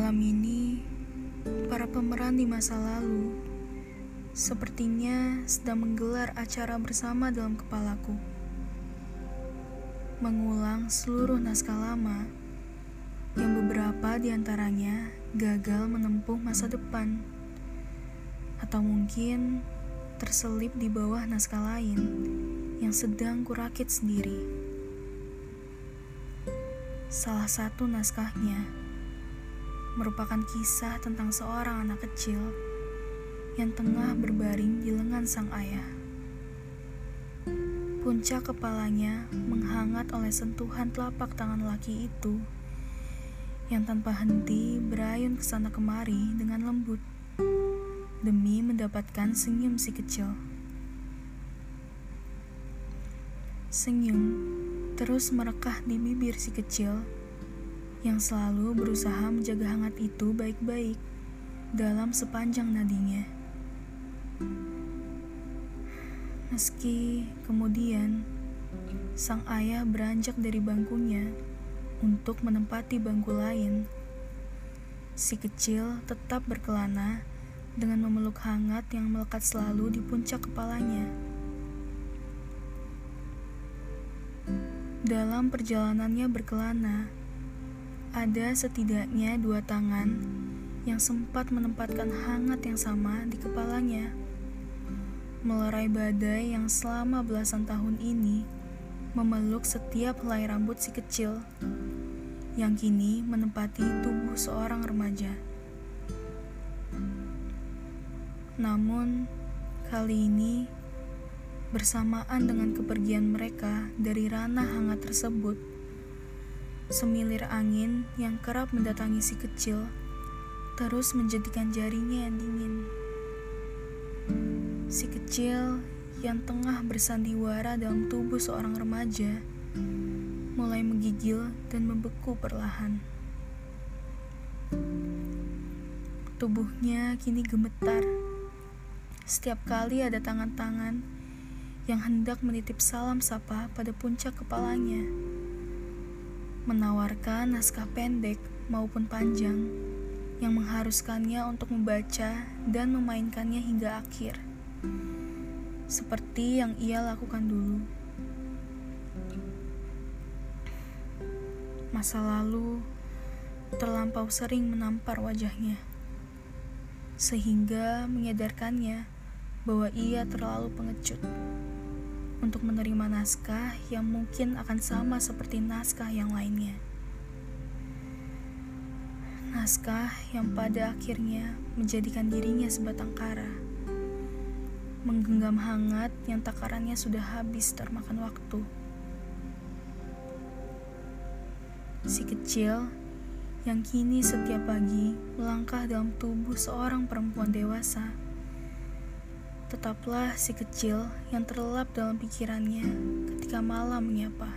ini, para pemeran di masa lalu sepertinya sedang menggelar acara bersama dalam kepalaku. Mengulang seluruh naskah lama yang beberapa di antaranya gagal menempuh masa depan atau mungkin terselip di bawah naskah lain yang sedang kurakit sendiri. Salah satu naskahnya merupakan kisah tentang seorang anak kecil yang tengah berbaring di lengan sang ayah. Puncak kepalanya menghangat oleh sentuhan telapak tangan laki itu yang tanpa henti berayun ke sana kemari dengan lembut demi mendapatkan senyum si kecil. Senyum terus merekah di bibir si kecil yang selalu berusaha menjaga hangat itu baik-baik dalam sepanjang nadinya. Meski kemudian sang ayah beranjak dari bangkunya untuk menempati bangku lain, si kecil tetap berkelana dengan memeluk hangat yang melekat selalu di puncak kepalanya. Dalam perjalanannya berkelana, ada setidaknya dua tangan yang sempat menempatkan hangat yang sama di kepalanya. Melerai badai yang selama belasan tahun ini memeluk setiap helai rambut si kecil yang kini menempati tubuh seorang remaja. Namun, kali ini bersamaan dengan kepergian mereka dari ranah hangat tersebut, Semilir angin yang kerap mendatangi si kecil terus menjadikan jarinya yang dingin. Si kecil yang tengah bersandiwara dalam tubuh seorang remaja mulai menggigil dan membeku perlahan. Tubuhnya kini gemetar. Setiap kali ada tangan-tangan yang hendak menitip salam sapa pada puncak kepalanya menawarkan naskah pendek maupun panjang yang mengharuskannya untuk membaca dan memainkannya hingga akhir, seperti yang ia lakukan dulu. Masa lalu terlampau sering menampar wajahnya, sehingga menyadarkannya bahwa ia terlalu pengecut untuk menerima naskah yang mungkin akan sama seperti naskah yang lainnya. Naskah yang pada akhirnya menjadikan dirinya sebatang kara, menggenggam hangat yang takarannya sudah habis termakan waktu. Si kecil yang kini setiap pagi melangkah dalam tubuh seorang perempuan dewasa Tetaplah si kecil yang terlelap dalam pikirannya ketika malam menyapa.